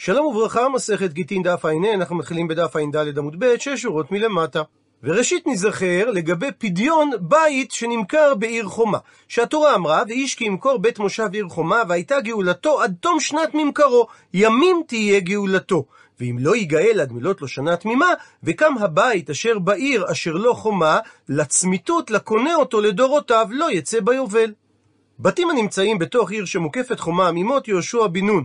שלום וברכה, מסכת גיטין דף ע"ה, אנחנו מתחילים בדף ע"ד עמוד ב', שש שורות מלמטה. וראשית נזכר לגבי פדיון בית שנמכר בעיר חומה. שהתורה אמרה, ואיש כי ימכור בית מושב עיר חומה, והייתה גאולתו עד תום שנת ממכרו, ימים תהיה גאולתו. ואם לא ייגאל עד מלות לו שנה תמימה, וקם הבית אשר בעיר אשר לא חומה, לצמיתות לקונה אותו לדורותיו, לא יצא ביובל. בתים הנמצאים בתוך עיר שמוקפת חומה ממות יהושע בן נון,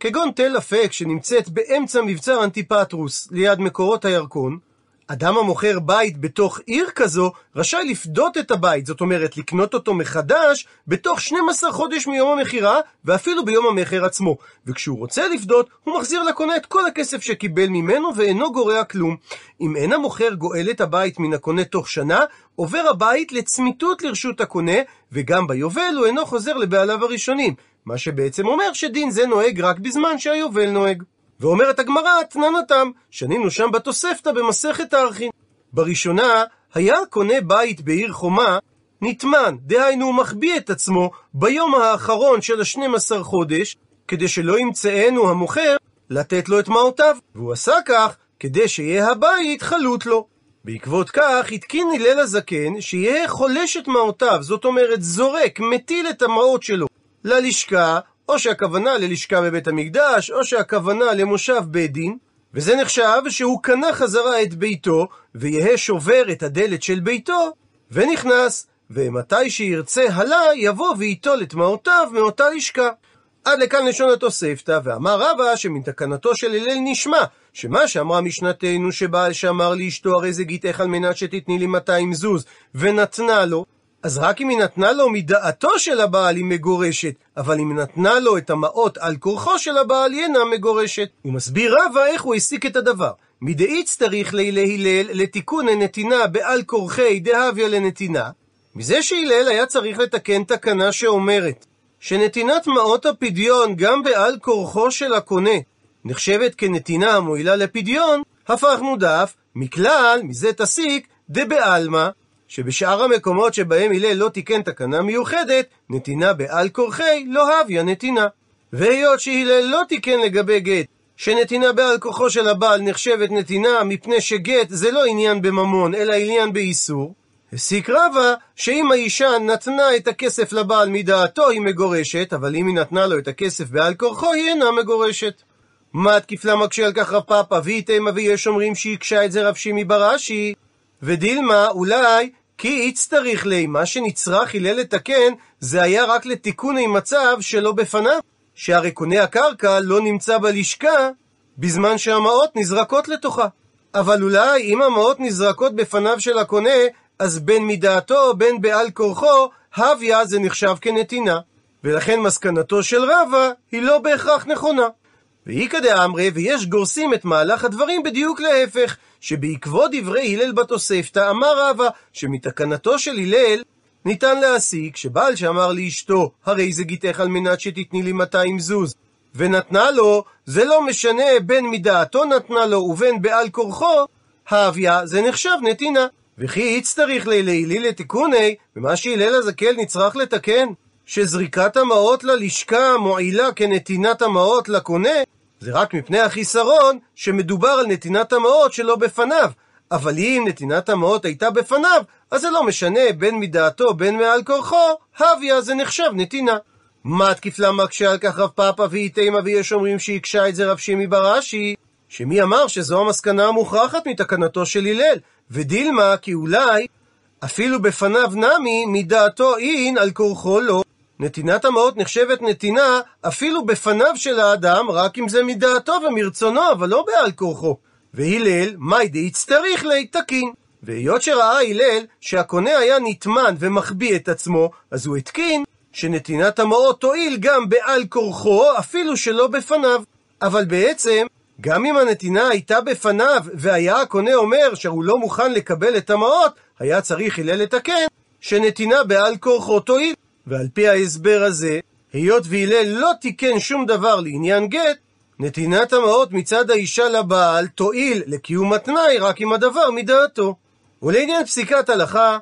כגון תל אפק שנמצאת באמצע מבצר אנטיפטרוס, ליד מקורות הירקון, אדם המוכר בית בתוך עיר כזו, רשאי לפדות את הבית, זאת אומרת לקנות אותו מחדש, בתוך 12 חודש מיום המכירה, ואפילו ביום המכר עצמו. וכשהוא רוצה לפדות, הוא מחזיר לקונה את כל הכסף שקיבל ממנו, ואינו גורע כלום. אם אין המוכר גואל את הבית מן הקונה תוך שנה, עובר הבית לצמיתות לרשות הקונה, וגם ביובל הוא אינו חוזר לבעליו הראשונים. מה שבעצם אומר שדין זה נוהג רק בזמן שהיובל נוהג. ואומרת הגמרא, תננתם, שנינו שם בתוספתא במסכת הארכין. בראשונה, היה קונה בית בעיר חומה, נטמן, דהיינו הוא מחביא את עצמו ביום האחרון של השנים עשר חודש, כדי שלא ימצאנו המוכר לתת לו את מעותיו. והוא עשה כך כדי שיהיה הבית חלוט לו. בעקבות כך התקין הלל הזקן שיהיה חולש את מעותיו, זאת אומרת זורק, מטיל את המעות שלו ללשכה, או שהכוונה ללשכה בבית המקדש, או שהכוונה למושב בית דין, וזה נחשב שהוא קנה חזרה את ביתו, ויהא שובר את הדלת של ביתו, ונכנס, ומתי שירצה הלה, יבוא וייטול את מעותיו מאותה לשכה. עד לכאן לשון התוספתא, ואמר רבא שמן תקנתו של הלל נשמע, שמה שאמרה משנתנו שבעל שאמר לאשתו הרי זה גיתך על מנת שתתני לי 200 זוז, ונתנה לו, אז רק אם היא נתנה לו מדעתו של הבעל היא מגורשת, אבל אם נתנה לו את המעות על כורחו של הבעל היא אינה מגורשת. הוא מסביר רבא איך הוא הסיק את הדבר. מדאיץ צריך לי להלל לתיקון הנתינה בעל כורחי דהביה לנתינה, מזה שהלל היה צריך לתקן תקנה שאומרת שנתינת מעות הפדיון גם בעל כורחו של הקונה נחשבת כנתינה המועילה לפדיון, הפכנו דף מכלל, מזה תסיק, דבעלמא, שבשאר המקומות שבהם הלל לא תיקן תקנה מיוחדת, נתינה בעל כורחי לא הביה נתינה. והיות שהלל לא תיקן לגבי גט, שנתינה בעל כוחו של הבעל נחשבת נתינה מפני שגט זה לא עניין בממון, אלא עניין באיסור, הסיק רבא שאם האישה נתנה את הכסף לבעל מדעתו היא מגורשת, אבל אם היא נתנה לו את הכסף בעל כורחו היא אינה מגורשת. מה תקיפלה מקשה על כך רב פאפא, ואיתמה ויש אומרים שהקשה את זה רב שימי בראשי, ודילמה אולי כי יצטריך לי, מה שנצרך הלל לתקן, זה היה רק לתיקוני מצב שלא בפניו. שהרי קונה הקרקע לא נמצא בלשכה בזמן שהמעות נזרקות לתוכה. אבל אולי אם המעות נזרקות בפניו של הקונה, אז בין מדעתו בין בעל כורחו, הביה זה נחשב כנתינה. ולכן מסקנתו של רבא היא לא בהכרח נכונה. ואיכא דאמרי, ויש גורסים את מהלך הדברים בדיוק להפך, שבעקבות דברי הלל בתוספתא אמר רבא, שמתקנתו של הלל ניתן להסיק שבעל שאמר לאשתו, הרי זה גיתך על מנת שתתני לי 200 זוז, ונתנה לו, זה לא משנה בין מדעתו נתנה לו ובין בעל כורחו, האביה זה נחשב נתינה. וכי יצטריך לילי לתיקוני, ומה שהלל הזקל נצרך לתקן, שזריקת המעות ללשכה מועילה כנתינת המעות לקונה, זה רק מפני החיסרון שמדובר על נתינת המעות שלא בפניו. אבל אם נתינת המעות הייתה בפניו, אז זה לא משנה בין מדעתו בין מעל כורחו, הביה זה נחשב נתינה. מה תקיפלה מקשה על כך רב פאפא ואיתימה ויש אומרים שהקשה את זה רב שימי בראשי? שמי אמר שזו המסקנה המוכרחת מתקנתו של הלל? ודילמה כי אולי אפילו בפניו נמי מדעתו אין על כורחו לא. נתינת המעות נחשבת נתינה אפילו בפניו של האדם, רק אם זה מדעתו ומרצונו, אבל לא בעל כורחו. והלל, מאי דאיצטריך לי תקין. והיות שראה הלל שהקונה היה נטמן ומחביא את עצמו, אז הוא התקין שנתינת המעות תועיל גם בעל כורחו, אפילו שלא בפניו. אבל בעצם, גם אם הנתינה הייתה בפניו, והיה הקונה אומר שהוא לא מוכן לקבל את המעות, היה צריך הלל לתקן שנתינה בעל כורחו תועיל. ועל פי ההסבר הזה, היות והלל לא תיקן שום דבר לעניין גט, נתינת המעות מצד האישה לבעל תועיל לקיום התנאי רק אם הדבר מדעתו. ולעניין פסיקת הלכה,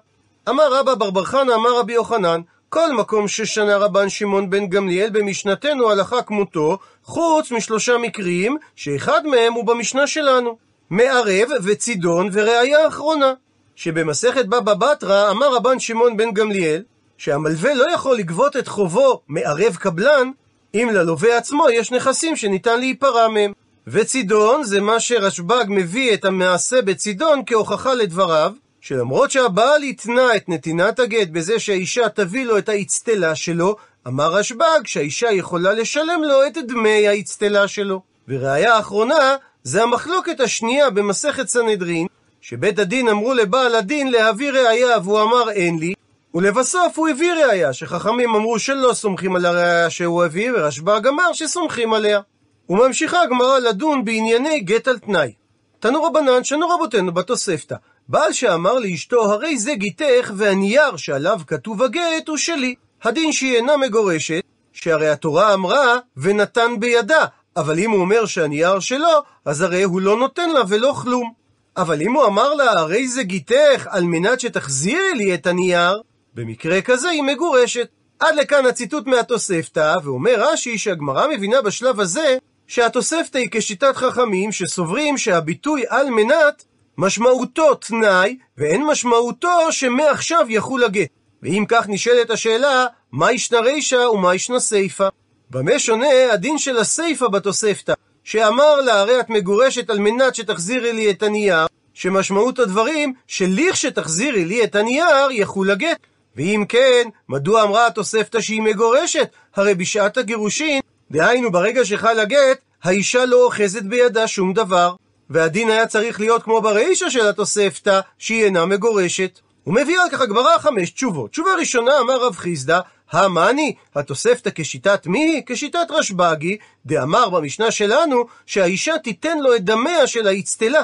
אמר רבא בר חנא אמר רבי יוחנן, כל מקום ששנה רבן שמעון בן גמליאל במשנתנו הלכה כמותו, חוץ משלושה מקרים, שאחד מהם הוא במשנה שלנו. מערב וצידון וראיה אחרונה. שבמסכת בבא בתרא אמר רבן שמעון בן גמליאל, שהמלווה לא יכול לגבות את חובו מערב קבלן, אם ללווה עצמו יש נכסים שניתן להיפרע מהם. וצידון זה מה שרשב"ג מביא את המעשה בצידון כהוכחה לדבריו, שלמרות שהבעל התנה את נתינת הגט בזה שהאישה תביא לו את האצטלה שלו, אמר רשב"ג שהאישה יכולה לשלם לו את דמי האצטלה שלו. וראיה אחרונה, זה המחלוקת השנייה במסכת סנהדרין, שבית הדין אמרו לבעל הדין להביא ראיה והוא אמר אין לי, ולבסוף הוא הביא ראיה, שחכמים אמרו שלא סומכים על הראיה שהוא הביא, ורשב"ג אמר שסומכים עליה. וממשיכה הגמרא לדון בענייני גט על תנאי. תנו רבנן שנו רבותינו בתוספתא. בעל שאמר לאשתו, הרי זה גיתך, והנייר שעליו כתוב הגט הוא שלי. הדין שהיא אינה מגורשת, שהרי התורה אמרה, ונתן בידה. אבל אם הוא אומר שהנייר שלו, אז הרי הוא לא נותן לה ולא כלום. אבל אם הוא אמר לה, הרי זה גיתך, על מנת שתחזירי לי את הנייר, במקרה כזה היא מגורשת. עד לכאן הציטוט מהתוספתא, ואומר רש"י שהגמרא מבינה בשלב הזה שהתוספתא היא כשיטת חכמים שסוברים שהביטוי על מנת משמעותו תנאי, ואין משמעותו שמעכשיו יחול הגט. ואם כך נשאלת השאלה, מה ישנה רישא ומה ישנה סיפא? במה שונה הדין של הסיפא בתוספתא, שאמר לה הרי את מגורשת על מנת שתחזירי לי את הנייר, שמשמעות הדברים שלכשתחזירי לי את הנייר יחול הגט. ואם כן, מדוע אמרה התוספתא שהיא מגורשת? הרי בשעת הגירושין, דהיינו ברגע שחל הגט, האישה לא אוחזת בידה שום דבר. והדין היה צריך להיות כמו ברישא של התוספתא, שהיא אינה מגורשת. הוא מביא על כך הגמרא חמש תשובות. תשובה ראשונה אמר רב חיסדא, המאני, התוספתא כשיטת מי היא? כשיטת רשב"גי, דאמר במשנה שלנו, שהאישה תיתן לו את דמיה של האצטלה.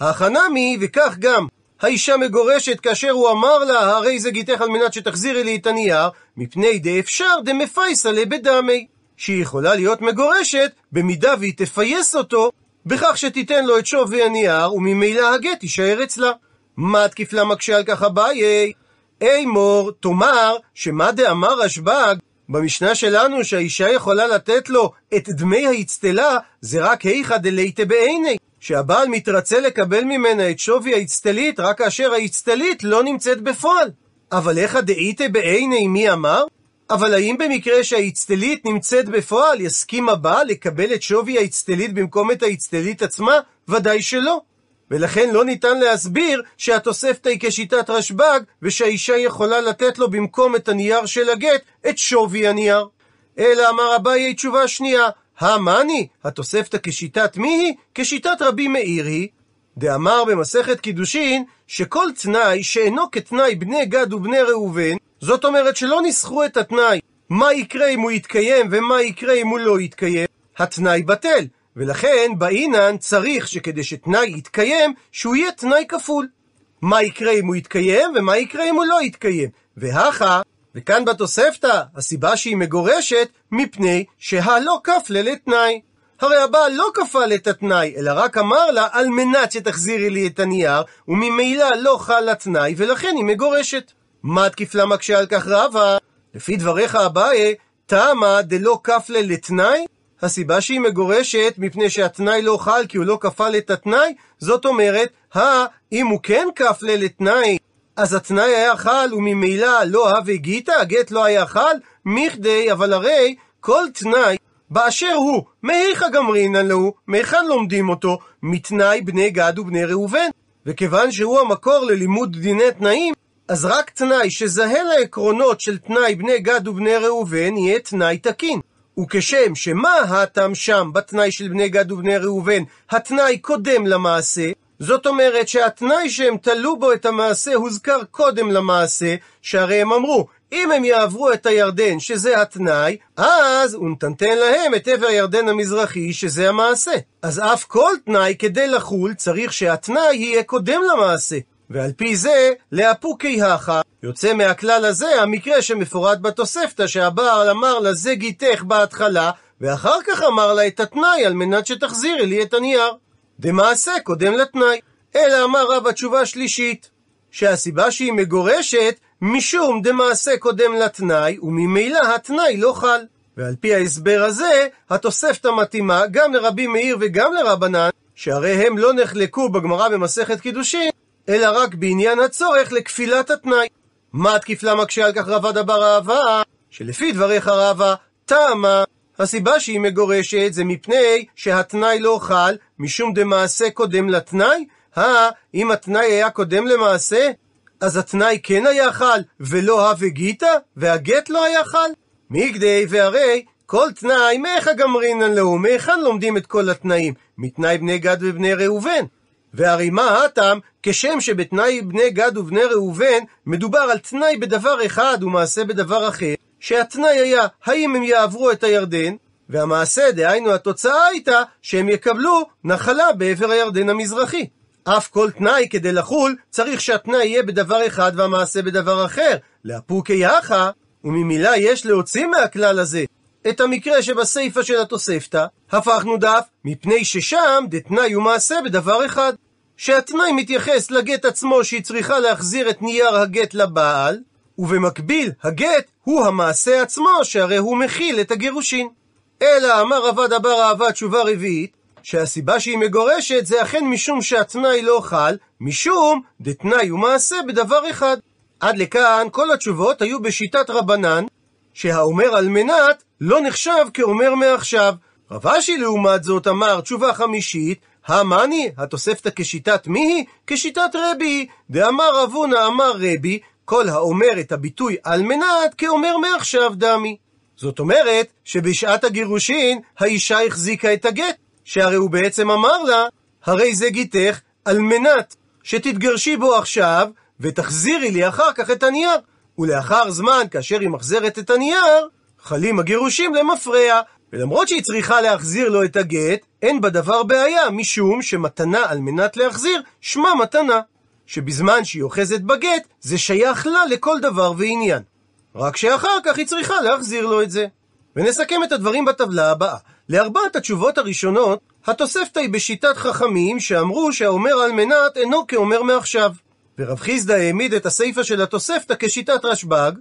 החנמי, וכך גם, האישה מגורשת כאשר הוא אמר לה, הרי זה גיתך על מנת שתחזירי לי את הנייר, מפני דאפשר דמפייסה לבדמי. שהיא יכולה להיות מגורשת, במידה והיא תפייס אותו, בכך שתיתן לו את שווי הנייר, וממילא הגט יישאר אצלה. מה תקיף לה מקשה על כך אביי? אימור, תאמר, שמה דאמר רשב"ג, במשנה שלנו שהאישה יכולה לתת לו את דמי האצטלה, זה רק היכא דלייתא בעיני. שהבעל מתרצה לקבל ממנה את שווי האצטלית רק כאשר האצטלית לא נמצאת בפועל. אבל איך הדאיתא בעיני מי אמר? אבל האם במקרה שהאצטלית נמצאת בפועל, יסכים הבעל לקבל את שווי האצטלית במקום את האצטלית עצמה? ודאי שלא. ולכן לא ניתן להסביר שהתוספתא היא כשיטת רשב"ג, ושהאישה יכולה לתת לו במקום את הנייר של הגט, את שווי הנייר. אלא אמר אביי תשובה שנייה, המאני, התוספתא כשיטת מי היא? כשיטת רבי מאיר היא. דאמר במסכת קידושין, שכל תנאי שאינו כתנאי בני גד ובני ראובן, זאת אומרת שלא ניסחו את התנאי, מה יקרה אם הוא יתקיים ומה יקרה אם הוא לא יתקיים, התנאי בטל. ולכן באינן צריך שכדי שתנאי יתקיים, שהוא יהיה תנאי כפול. מה יקרה אם הוא יתקיים ומה יקרה אם הוא לא יתקיים. והכה, וכאן בתוספתא, הסיבה שהיא מגורשת, מפני שהלא כפלה לתנאי. הרי הבעל לא כפל את התנאי, אלא רק אמר לה, על מנת שתחזירי לי את הנייר, וממילא לא חל התנאי, ולכן היא מגורשת. מה תקיף לה מקשה על כך רבה? לפי דבריך אביי, תמה דלא כפלה לתנאי? הסיבה שהיא מגורשת מפני שהתנאי לא חל כי הוא לא כפל את התנאי, זאת אומרת, הא, אם הוא כן כפלה לתנאי, אז התנאי היה חל וממילא לא הווה גיתא, הגט לא היה חל, מכדי, אבל הרי כל תנאי באשר הוא, מהיכא גמרינן לו, מהיכן לומדים אותו? מתנאי בני גד ובני ראובן. וכיוון שהוא המקור ללימוד דיני תנאים, אז רק תנאי שזהה לעקרונות של תנאי בני גד ובני ראובן יהיה תנאי תקין. וכשם שמה הטעם שם בתנאי של בני גד ובני ראובן, התנאי קודם למעשה, זאת אומרת שהתנאי שהם תלו בו את המעשה הוזכר קודם למעשה, שהרי הם אמרו, אם הם יעברו את הירדן, שזה התנאי, אז הוא נתנתן להם את עבר הירדן המזרחי, שזה המעשה. אז אף כל תנאי כדי לחול, צריך שהתנאי יהיה קודם למעשה. ועל פי זה, לאפוקי הכה. יוצא מהכלל הזה המקרה שמפורט בתוספתא, שהבעל אמר לה זה גיתך בהתחלה, ואחר כך אמר לה את התנאי על מנת שתחזירי לי את הנייר. דמעשה קודם לתנאי. אלא אמר רב התשובה השלישית, שהסיבה שהיא מגורשת משום דמעשה קודם לתנאי, וממילא התנאי לא חל. ועל פי ההסבר הזה, התוספתא מתאימה גם לרבי מאיר וגם לרבנן, שהרי הם לא נחלקו בגמרא במסכת קידושין, אלא רק בעניין הצורך לכפילת התנאי. מה תקיף לה מקשה על כך רבא דבר אהבה? שלפי דבריך רבא, טעמה, הסיבה שהיא מגורשת זה מפני שהתנאי לא חל משום דמעשה קודם לתנאי? אה, אם התנאי היה קודם למעשה, אז התנאי כן היה חל, ולא הווה גיתא, והגט לא היה חל? מגדי והרי כל תנאי, מאיך הגמרינן לו, מהיכן לומדים את כל התנאים? מתנאי בני גד ובני ראובן. והרי מה הטעם, כשם שבתנאי בני גד ובני ראובן מדובר על תנאי בדבר אחד ומעשה בדבר אחר, שהתנאי היה האם הם יעברו את הירדן, והמעשה, דהיינו התוצאה הייתה שהם יקבלו נחלה בעבר הירדן המזרחי. אף כל תנאי כדי לחול, צריך שהתנאי יהיה בדבר אחד והמעשה בדבר אחר. לאפוקי יחא, וממילא יש להוציא מהכלל הזה את המקרה שבסיפא של התוספתא, הפכנו דף, מפני ששם דתנאי ומעשה בדבר אחד. שהתנאי מתייחס לגט עצמו שהיא צריכה להחזיר את נייר הגט לבעל, ובמקביל הגט הוא המעשה עצמו שהרי הוא מכיל את הגירושין. אלא אמר רבא דבר אהבה תשובה רביעית, שהסיבה שהיא מגורשת זה אכן משום שהתנאי לא חל, משום דתנאי ומעשה בדבר אחד. עד לכאן כל התשובות היו בשיטת רבנן, שהאומר על מנת לא נחשב כאומר מעכשיו. רב אשי לעומת זאת אמר תשובה חמישית, המאני, התוספתא כשיטת מי היא? כשיטת רבי. דאמר אבונה אמר רבי, כל האומר את הביטוי על מנת כאומר מעכשיו דמי. זאת אומרת שבשעת הגירושין האישה החזיקה את הגט, שהרי הוא בעצם אמר לה, הרי זה גיתך על מנת שתתגרשי בו עכשיו ותחזירי לי אחר כך את הנייר. ולאחר זמן, כאשר היא מחזרת את הנייר, חלים הגירושים למפרע. ולמרות שהיא צריכה להחזיר לו את הגט, אין בדבר בעיה, משום שמתנה על מנת להחזיר, שמה מתנה. שבזמן שהיא אוחזת בגט, זה שייך לה לכל דבר ועניין. רק שאחר כך היא צריכה להחזיר לו את זה. ונסכם את הדברים בטבלה הבאה. לארבעת התשובות הראשונות, התוספתא היא בשיטת חכמים שאמרו שהאומר על מנת אינו כאומר מעכשיו. ורב חיסדא העמיד את הסיפא של התוספתא כשיטת רשב"ג,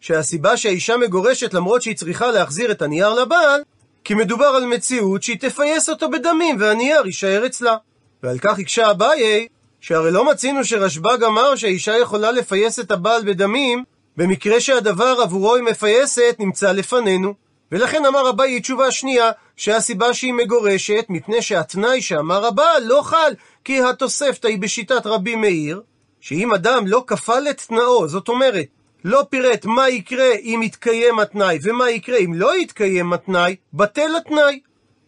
שהסיבה שהאישה מגורשת למרות שהיא צריכה להחזיר את הנייר לבעל, כי מדובר על מציאות שהיא תפייס אותו בדמים והנייר יישאר אצלה. ועל כך הקשה אביי, שהרי לא מצינו שרשב"ג אמר שהאישה יכולה לפייס את הבעל בדמים, במקרה שהדבר עבורו היא מפייסת נמצא לפנינו. ולכן אמר אביי תשובה שנייה, שהסיבה שהיא מגורשת, מפני שהתנאי שאמר הבעל לא חל, כי התוספתא היא בשיטת רבי מאיר, שאם אדם לא כפל את תנאו, זאת אומרת, לא פירט מה יקרה אם יתקיים התנאי ומה יקרה אם לא יתקיים התנאי, בטל התנאי.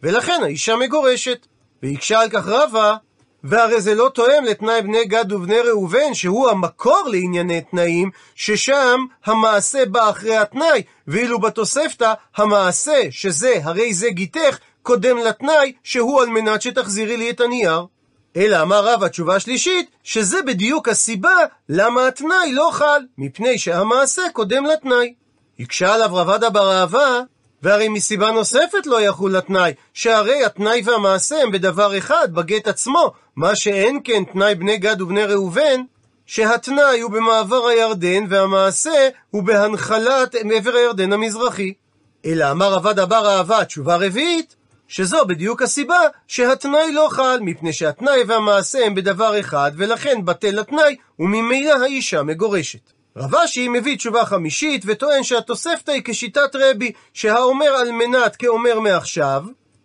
ולכן האישה מגורשת. והקשה על כך רבה, והרי זה לא תואם לתנאי בני גד ובני ראובן, שהוא המקור לענייני תנאים, ששם המעשה בא אחרי התנאי, ואילו בתוספתא, המעשה, שזה, הרי זה גיתך, קודם לתנאי, שהוא על מנת שתחזירי לי את הנייר. אלא אמר רב התשובה השלישית, שזה בדיוק הסיבה למה התנאי לא חל, מפני שהמעשה קודם לתנאי. הקשה עליו רבדה בר אהבה, והרי מסיבה נוספת לא יחול התנאי, שהרי התנאי והמעשה הם בדבר אחד, בגט עצמו, מה שאין כן תנאי בני גד ובני ראובן, שהתנאי הוא במעבר הירדן והמעשה הוא בהנחלת מעבר הירדן המזרחי. אלא אמר עבד אבר אהבה, תשובה רביעית, שזו בדיוק הסיבה שהתנאי לא חל, מפני שהתנאי והמעשה הם בדבר אחד, ולכן בטל התנאי, וממילא האישה מגורשת. רב אשי מביא תשובה חמישית, וטוען שהתוספתא היא כשיטת רבי, שהאומר על מנת כאומר מעכשיו,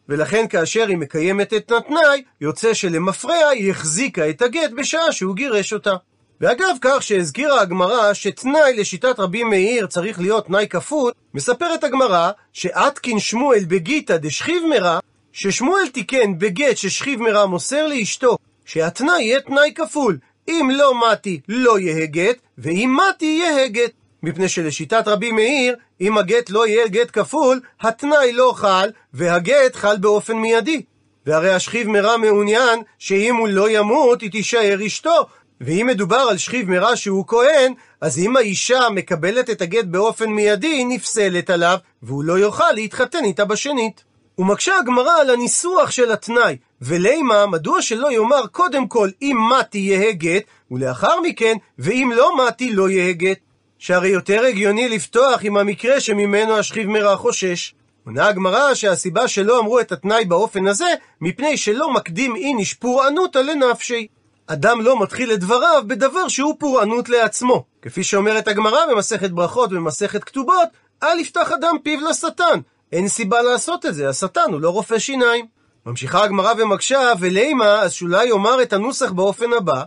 ולכן כאשר היא מקיימת את התנאי, יוצא שלמפרע היא החזיקה את הגט בשעה שהוא גירש אותה. ואגב כך שהזכירה הגמרא שתנאי לשיטת רבי מאיר צריך להיות תנאי כפות, מספרת הגמרא שעתקין שמואל בגיתא דשכיב מרע, ששמואל תיקן בגט ששכיב מרע מוסר לאשתו, שהתנאי יהיה תנאי כפול, אם לא מתי לא יהיה גט, ואם מתי יהיה גט. מפני שלשיטת רבי מאיר, אם הגט לא יהיה גט כפול, התנאי לא חל, והגט חל באופן מיידי. והרי השכיב מרע מעוניין שאם הוא לא ימות, היא תישאר אשתו, ואם מדובר על שכיב מרע שהוא כהן, אז אם האישה מקבלת את הגט באופן מיידי, היא נפסלת עליו, והוא לא יוכל להתחתן איתה בשנית. ומקשה הגמרא על הניסוח של התנאי, ולימה, מדוע שלא יאמר קודם כל אם מתי יהא גט, ולאחר מכן, ואם לא מתי לא יהא גט. שהרי יותר הגיוני לפתוח עם המקרה שממנו השכיב מרע חושש. עונה הגמרא שהסיבה שלא אמרו את התנאי באופן הזה, מפני שלא מקדים איניש פורענותא לנפשי. אדם לא מתחיל את דבריו בדבר שהוא פורענות לעצמו. כפי שאומרת הגמרא במסכת ברכות ובמסכת כתובות, אל יפתח אדם פיו לשטן. אין סיבה לעשות את זה, השטן הוא לא רופא שיניים. ממשיכה הגמרא ומקשה, ולימה, אז שאולי יאמר את הנוסח באופן הבא,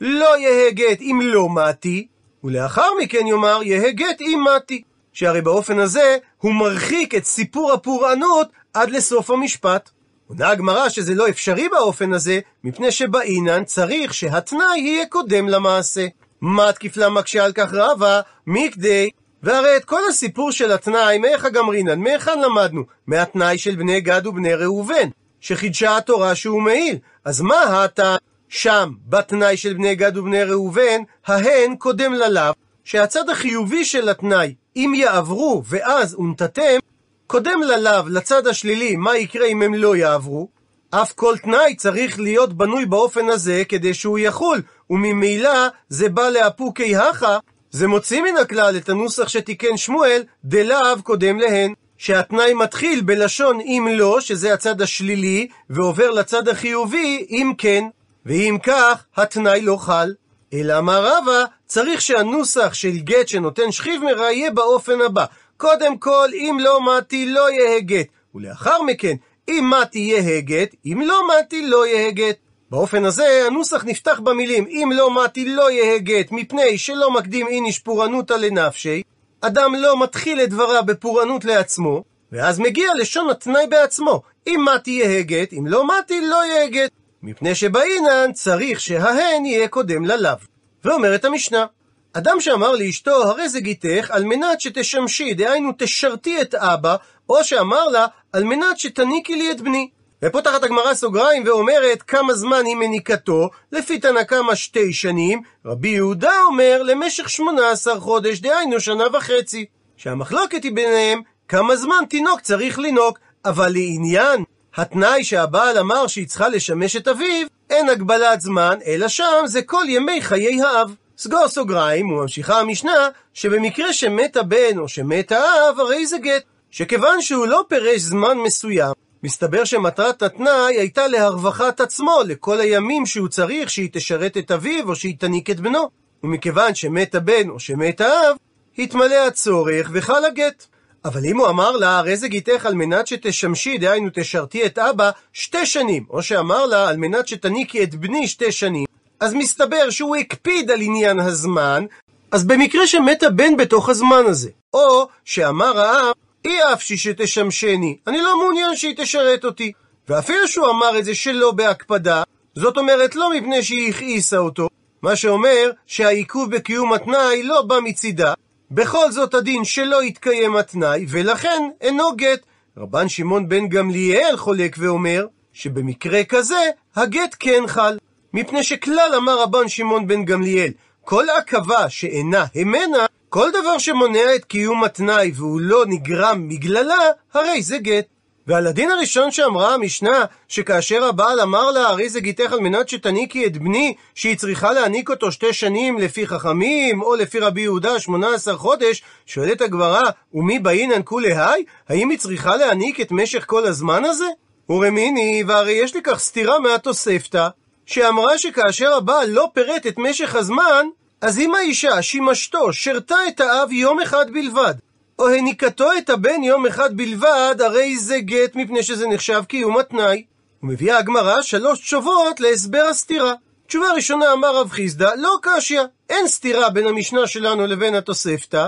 לא יהא גט אם לא מתי, ולאחר מכן יאמר יהא גט אם מתי. שהרי באופן הזה הוא מרחיק את סיפור הפורענות עד לסוף המשפט. עונה הגמרא שזה לא אפשרי באופן הזה, מפני שבאינן צריך שהתנאי יהיה קודם למעשה. מה תקיפלה מקשה על כך רבה? מכדי והרי את כל הסיפור של התנאי, מאיך הגמרינן, מהיכן למדנו? מהתנאי של בני גד ובני ראובן, שחידשה התורה שהוא מעיל. אז מה הטעם שם, בתנאי של בני גד ובני ראובן, ההן קודם ללאו, שהצד החיובי של התנאי, אם יעברו ואז ונתתם, קודם ללאו, לצד השלילי, מה יקרה אם הם לא יעברו? אף כל תנאי צריך להיות בנוי באופן הזה כדי שהוא יחול, וממילא זה בא לאפוקי הכה, זה מוציא מן הכלל את הנוסח שתיקן שמואל, דלאו קודם להן. שהתנאי מתחיל בלשון אם לא, שזה הצד השלילי, ועובר לצד החיובי אם כן. ואם כך, התנאי לא חל. אלא אמר רבא, צריך שהנוסח של גט שנותן שכיב מרע יהיה באופן הבא. קודם כל, אם לא מתי לא יהא גט. ולאחר מכן, אם מתי יהא גט, אם לא מתי לא יהא גט. באופן הזה, הנוסח נפתח במילים אם לא מתי לא יהא גט, מפני שלא מקדים איניש פורענותא לנפשי, אדם לא מתחיל את דבריו בפורענות לעצמו, ואז מגיע לשון התנאי בעצמו, אם מתי גט, אם לא מתי לא גט, מפני שבאינן צריך שההן יהיה קודם ללאו. ואומרת המשנה, אדם שאמר לאשתו, הרי זה גיתך, על מנת שתשמשי, דהיינו תשרתי את אבא, או שאמר לה, על מנת שתניקי לי את בני. ופותחת הגמרא סוגריים ואומרת כמה זמן היא מניקתו, לפי תנא קמא שתי שנים, רבי יהודה אומר למשך שמונה עשר חודש, דהיינו שנה וחצי. שהמחלוקת היא ביניהם כמה זמן תינוק צריך לנוק, אבל לעניין התנאי שהבעל אמר שהיא צריכה לשמש את אביו, אין הגבלת זמן, אלא שם זה כל ימי חיי האב. סגור סוגריים, וממשיכה המשנה, שבמקרה שמת הבן או שמת האב, הרי זה גט. שכיוון שהוא לא פירש זמן מסוים, מסתבר שמטרת התנאי הייתה להרווחת עצמו לכל הימים שהוא צריך שהיא תשרת את אביו או שהיא תניק את בנו. ומכיוון שמת הבן או שמת האב, התמלא הצורך וחל הגט. אבל אם הוא אמר לה, הרי זה גיתך על מנת שתשמשי, דהיינו תשרתי את אבא, שתי שנים, או שאמר לה, על מנת שתניקי את בני שתי שנים, אז מסתבר שהוא הקפיד על עניין הזמן, אז במקרה שמת הבן בתוך הזמן הזה, או שאמר האב, אי אפשי שתשמשני, אני לא מעוניין שהיא תשרת אותי. ואפילו שהוא אמר את זה שלא בהקפדה, זאת אומרת לא מפני שהיא הכעיסה אותו, מה שאומר שהעיכוב בקיום התנאי לא בא מצידה, בכל זאת הדין שלא יתקיים התנאי, ולכן אינו גט. רבן שמעון בן גמליאל חולק ואומר, שבמקרה כזה, הגט כן חל. מפני שכלל אמר רבן שמעון בן גמליאל, כל עכבה שאינה המנה, כל דבר שמונע את קיום התנאי והוא לא נגרם בגללה, הרי זה גט. ועל הדין הראשון שאמרה המשנה, שכאשר הבעל אמר לה, הרי זה גיתך על מנת שתניקי את בני, שהיא צריכה להניק אותו שתי שנים לפי חכמים, או לפי רבי יהודה, שמונה עשר חודש, שואלת הגברה, ומי באינן כולי היי? האם היא צריכה להניק את משך כל הזמן הזה? ורמיני, והרי יש לכך סתירה מהתוספתא, שאמרה שכאשר הבעל לא פירט את משך הזמן, אז אם האישה שימשתו שרתה את האב יום אחד בלבד, או הניקתו את הבן יום אחד בלבד, הרי זה גט מפני שזה נחשב קיום התנאי. ומביאה הגמרא שלוש תשובות להסבר הסתירה. תשובה ראשונה אמר רב חיסדא, לא קשיא, אין סתירה בין המשנה שלנו לבין התוספתא,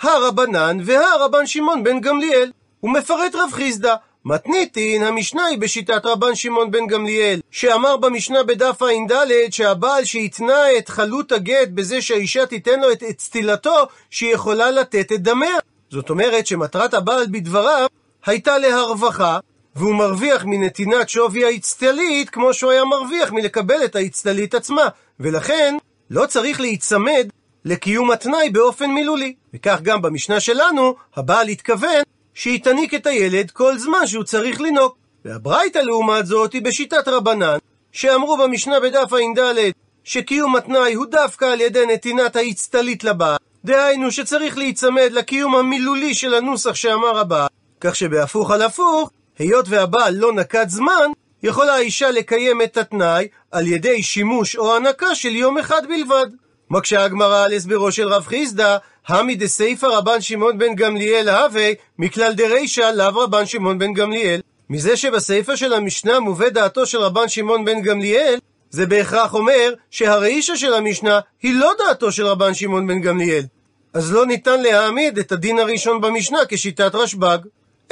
הרבנן והרבן שמעון בן גמליאל. הוא מפרט רב חיסדא, מתניתין, המשנה היא בשיטת רבן שמעון בן גמליאל, שאמר במשנה בדף ע"ד שהבעל שהתנה את חלות הגט בזה שהאישה תיתן לו את אצטילתו, שהיא יכולה לתת את דמיה. זאת אומרת שמטרת הבעל בדבריו הייתה להרווחה, והוא מרוויח מנתינת שווי האצטלית כמו שהוא היה מרוויח מלקבל את האצטלית עצמה, ולכן לא צריך להיצמד לקיום התנאי באופן מילולי. וכך גם במשנה שלנו, הבעל התכוון שהיא תניק את הילד כל זמן שהוא צריך לנהוג. והברייתא לעומת זאת היא בשיטת רבנן, שאמרו במשנה בדף ע"ד שקיום התנאי הוא דווקא על ידי נתינת האצטלית לבעל, דהיינו שצריך להיצמד לקיום המילולי של הנוסח שאמר הבעל, כך שבהפוך על הפוך, היות והבעל לא נקט זמן, יכולה האישה לקיים את התנאי על ידי שימוש או הנקה של יום אחד בלבד. מקשה הגמרא על הסברו של רב חיסדא, המי דסייפא רבן שמעון בן גמליאל הווה, מכלל דרישא לאו רבן שמעון בן גמליאל. מזה שבסייפא של המשנה מובא דעתו של רבן שמעון בן גמליאל, זה בהכרח אומר שהרישא של המשנה היא לא דעתו של רבן שמעון בן גמליאל. אז לא ניתן להעמיד את הדין הראשון במשנה כשיטת רשב"ג.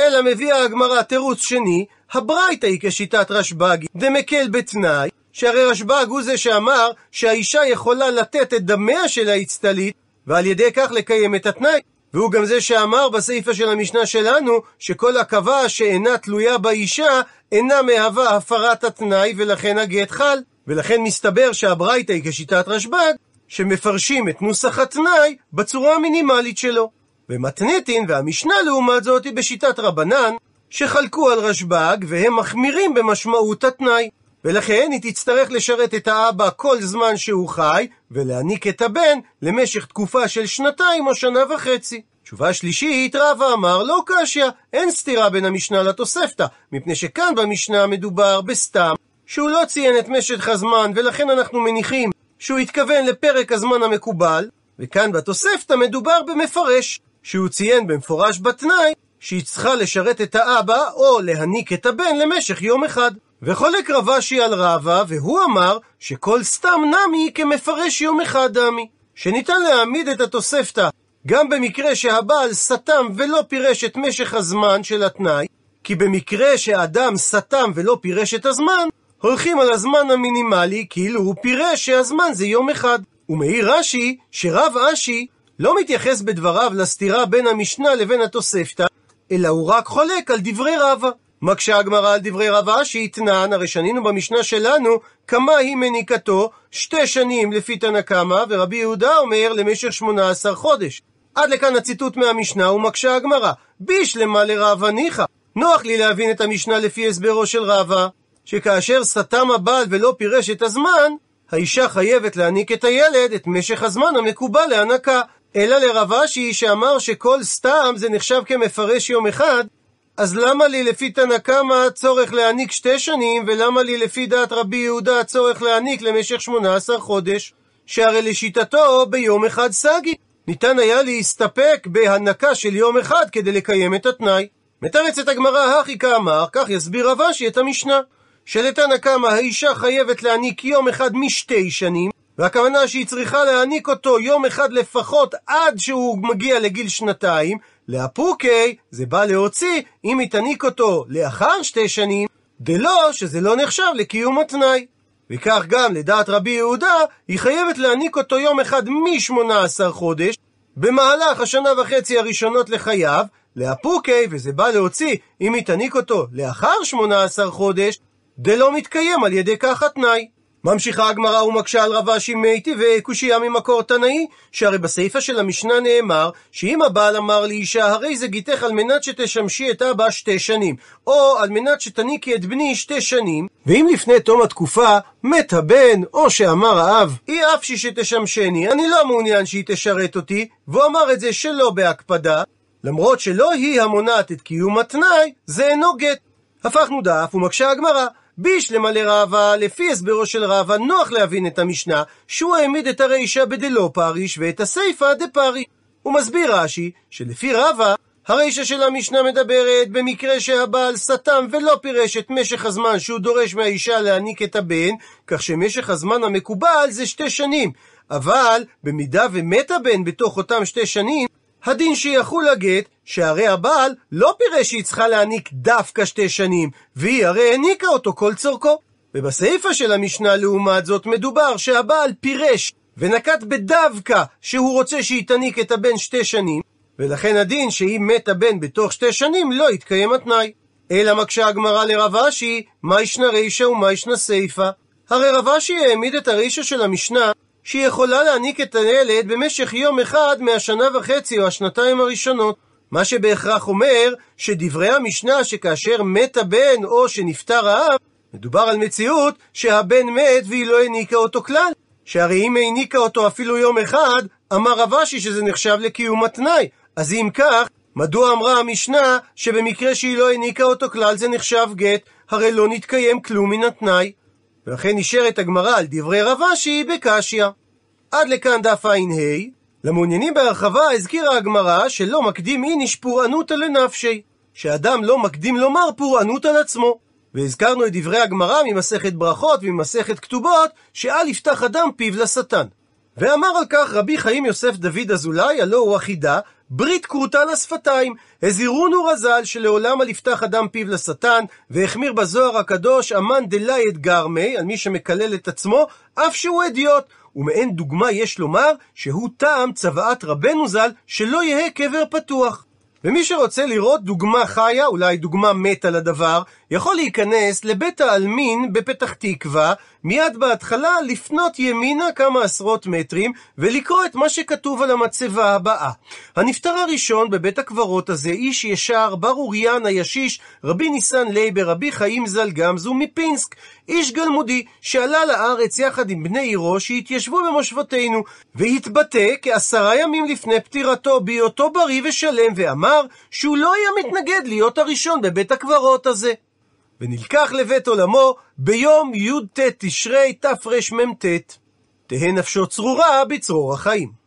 אלא מביאה הגמרא תירוץ שני, הברייתא היא כשיטת רשב"ג, דמקל בתנאי, שהרי רשב"ג הוא זה שאמר שהאישה יכולה לתת את דמיה של האצטלית, ועל ידי כך לקיים את התנאי. והוא גם זה שאמר בסעיפה של המשנה שלנו, שכל עכבה שאינה תלויה באישה, אינה מהווה הפרת התנאי, ולכן הגט חל. ולכן מסתבר שהברייתא היא כשיטת רשב"ג, שמפרשים את נוסח התנאי בצורה המינימלית שלו. ומתניתין והמשנה לעומת זאת היא בשיטת רבנן, שחלקו על רשב"ג והם מחמירים במשמעות התנאי. ולכן היא תצטרך לשרת את האבא כל זמן שהוא חי, ולהעניק את הבן למשך תקופה של שנתיים או שנה וחצי. תשובה שלישית, רבא אמר לא קשיא, אין סתירה בין המשנה לתוספתא, מפני שכאן במשנה מדובר בסתם, שהוא לא ציין את משך הזמן, ולכן אנחנו מניחים שהוא התכוון לפרק הזמן המקובל, וכאן בתוספתא מדובר במפרש, שהוא ציין במפורש בתנאי שהיא צריכה לשרת את האבא או להניק את הבן למשך יום אחד. וחולק רבשי על רבא, והוא אמר שכל סתם נמי כמפרש יום אחד דמי. שניתן להעמיד את התוספתא גם במקרה שהבעל סתם ולא פירש את משך הזמן של התנאי, כי במקרה שאדם סתם ולא פירש את הזמן, הולכים על הזמן המינימלי כאילו הוא פירש שהזמן זה יום אחד. ומעיר רש"י שרב אשי לא מתייחס בדבריו לסתירה בין המשנה לבין התוספתא, אלא הוא רק חולק על דברי רבא. מקשה הגמרא על דברי רבא שהתנן, הרי שנינו במשנה שלנו, כמה היא מניקתו שתי שנים לפי תנא קמא, ורבי יהודה אומר למשך שמונה עשר חודש. עד לכאן הציטוט מהמשנה ומקשה הגמרא, בישלמה לרבא ניחא. נוח לי להבין את המשנה לפי הסברו של רבא, שכאשר סתם הבעל ולא פירש את הזמן, האישה חייבת להעניק את הילד את משך הזמן המקובל להנקה. אלא לרב אשי שאמר שכל סתם זה נחשב כמפרש יום אחד, אז למה לי לפי תנא קמא צורך להעניק שתי שנים, ולמה לי לפי דעת רבי יהודה צורך להעניק למשך שמונה עשר חודש? שהרי לשיטתו ביום אחד סגי. ניתן היה להסתפק בהנקה של יום אחד כדי לקיים את התנאי. מתרצת הגמרא הכי כאמר, כך יסביר רב אשי את המשנה. שלתנא קמא האישה חייבת להעניק יום אחד משתי שנים, והכוונה שהיא צריכה להעניק אותו יום אחד לפחות עד שהוא מגיע לגיל שנתיים, לאפוקי זה בא להוציא אם היא תעניק אותו לאחר שתי שנים, דלא שזה לא נחשב לקיום התנאי. וכך גם לדעת רבי יהודה, היא חייבת להעניק אותו יום אחד מ-18 חודש, במהלך השנה וחצי הראשונות לחייו, לאפוקי, וזה בא להוציא אם היא תעניק אותו לאחר 18 חודש, דלא מתקיים על ידי כך התנאי. ממשיכה הגמרא ומקשה על רב אשי מייטי וקושייה ממקור תנאי, שהרי בסיפא של המשנה נאמר, שאם הבעל אמר לאישה, הרי זה גיתך על מנת שתשמשי את אבא שתי שנים, או על מנת שתניקי את בני שתי שנים, ואם לפני תום התקופה מת הבן, או שאמר האב, היא אפשי שתשמשני, אני לא מעוניין שהיא תשרת אותי, והוא אמר את זה שלא בהקפדה, למרות שלא היא המונעת את קיום התנאי, זה אינו גט. הפכנו דף ומקשה הגמרא, בישלמה לרבה, לפי הסברו של רבה, נוח להבין את המשנה, שהוא העמיד את הרישא בדלא פריש ואת הסיפא דפרי. הוא מסביר רש"י, שלפי רבה, הרישא של המשנה מדברת במקרה שהבעל סתם ולא פירש את משך הזמן שהוא דורש מהאישה להעניק את הבן, כך שמשך הזמן המקובל זה שתי שנים. אבל, במידה ומת הבן בתוך אותם שתי שנים, הדין שיחול הגט, שהרי הבעל לא פירש שהיא צריכה להעניק דווקא שתי שנים, והיא הרי העניקה אותו כל צורכו. ובסיפא של המשנה לעומת זאת מדובר שהבעל פירש ונקט בדווקא שהוא רוצה שהיא תניק את הבן שתי שנים, ולכן הדין שאם מת הבן בתוך שתי שנים לא יתקיים התנאי. אלא מקשה הגמרא לרב אשי, מה ישנה רישא ומה ישנה סיפא? הרי רב אשי העמיד את הרישא של המשנה שהיא יכולה להעניק את הילד במשך יום אחד מהשנה וחצי או השנתיים הראשונות. מה שבהכרח אומר שדברי המשנה שכאשר מת הבן או שנפטר האב, מדובר על מציאות שהבן מת והיא לא העניקה אותו כלל. שהרי אם העניקה אותו אפילו יום אחד, אמר רב אשי שזה נחשב לקיום התנאי. אז אם כך, מדוע אמרה המשנה שבמקרה שהיא לא העניקה אותו כלל זה נחשב גט? הרי לא נתקיים כלום מן התנאי. ולכן נשארת הגמרא על דברי רב אשי בקשיא. עד לכאן דף ע"ה. למעוניינים בהרחבה הזכירה הגמרא שלא מקדים איניש פורענותא לנפשי. שאדם לא מקדים לומר פורענות על עצמו. והזכרנו את דברי הגמרא ממסכת ברכות וממסכת כתובות, שאל יפתח אדם פיו לשטן. ואמר על כך רבי חיים יוסף דוד אזולאי, הלא הוא החידה, ברית כרותה לשפתיים. הזהירונו רז"ל שלעולם אל יפתח אדם פיו לשטן, והחמיר בזוהר הקדוש אמן דלאי גרמי, על מי שמקלל את עצמו, אף שהוא אדיוט. ומעין דוגמה יש לומר שהוא טעם צוואת רבנו ז"ל שלא יהא קבר פתוח. ומי שרוצה לראות דוגמה חיה, אולי דוגמה מתה לדבר, יכול להיכנס לבית העלמין בפתח תקווה, מיד בהתחלה לפנות ימינה כמה עשרות מטרים, ולקרוא את מה שכתוב על המצבה הבאה. הנפטר הראשון בבית הקברות הזה, איש ישר, בר אוריין הישיש, רבי ניסן לייבר, רבי חיים ז"ל גמזו מפינסק, איש גלמודי, שעלה לארץ יחד עם בני עירו שהתיישבו במושבותינו, והתבטא כעשרה ימים לפני פטירתו בהיותו בריא ושלם, ואמר שהוא לא היה מתנגד להיות הראשון בבית הקברות הזה. ונלקח לבית עולמו ביום י"ט תשרי תרמ"ט. תהא נפשו צרורה בצרור החיים.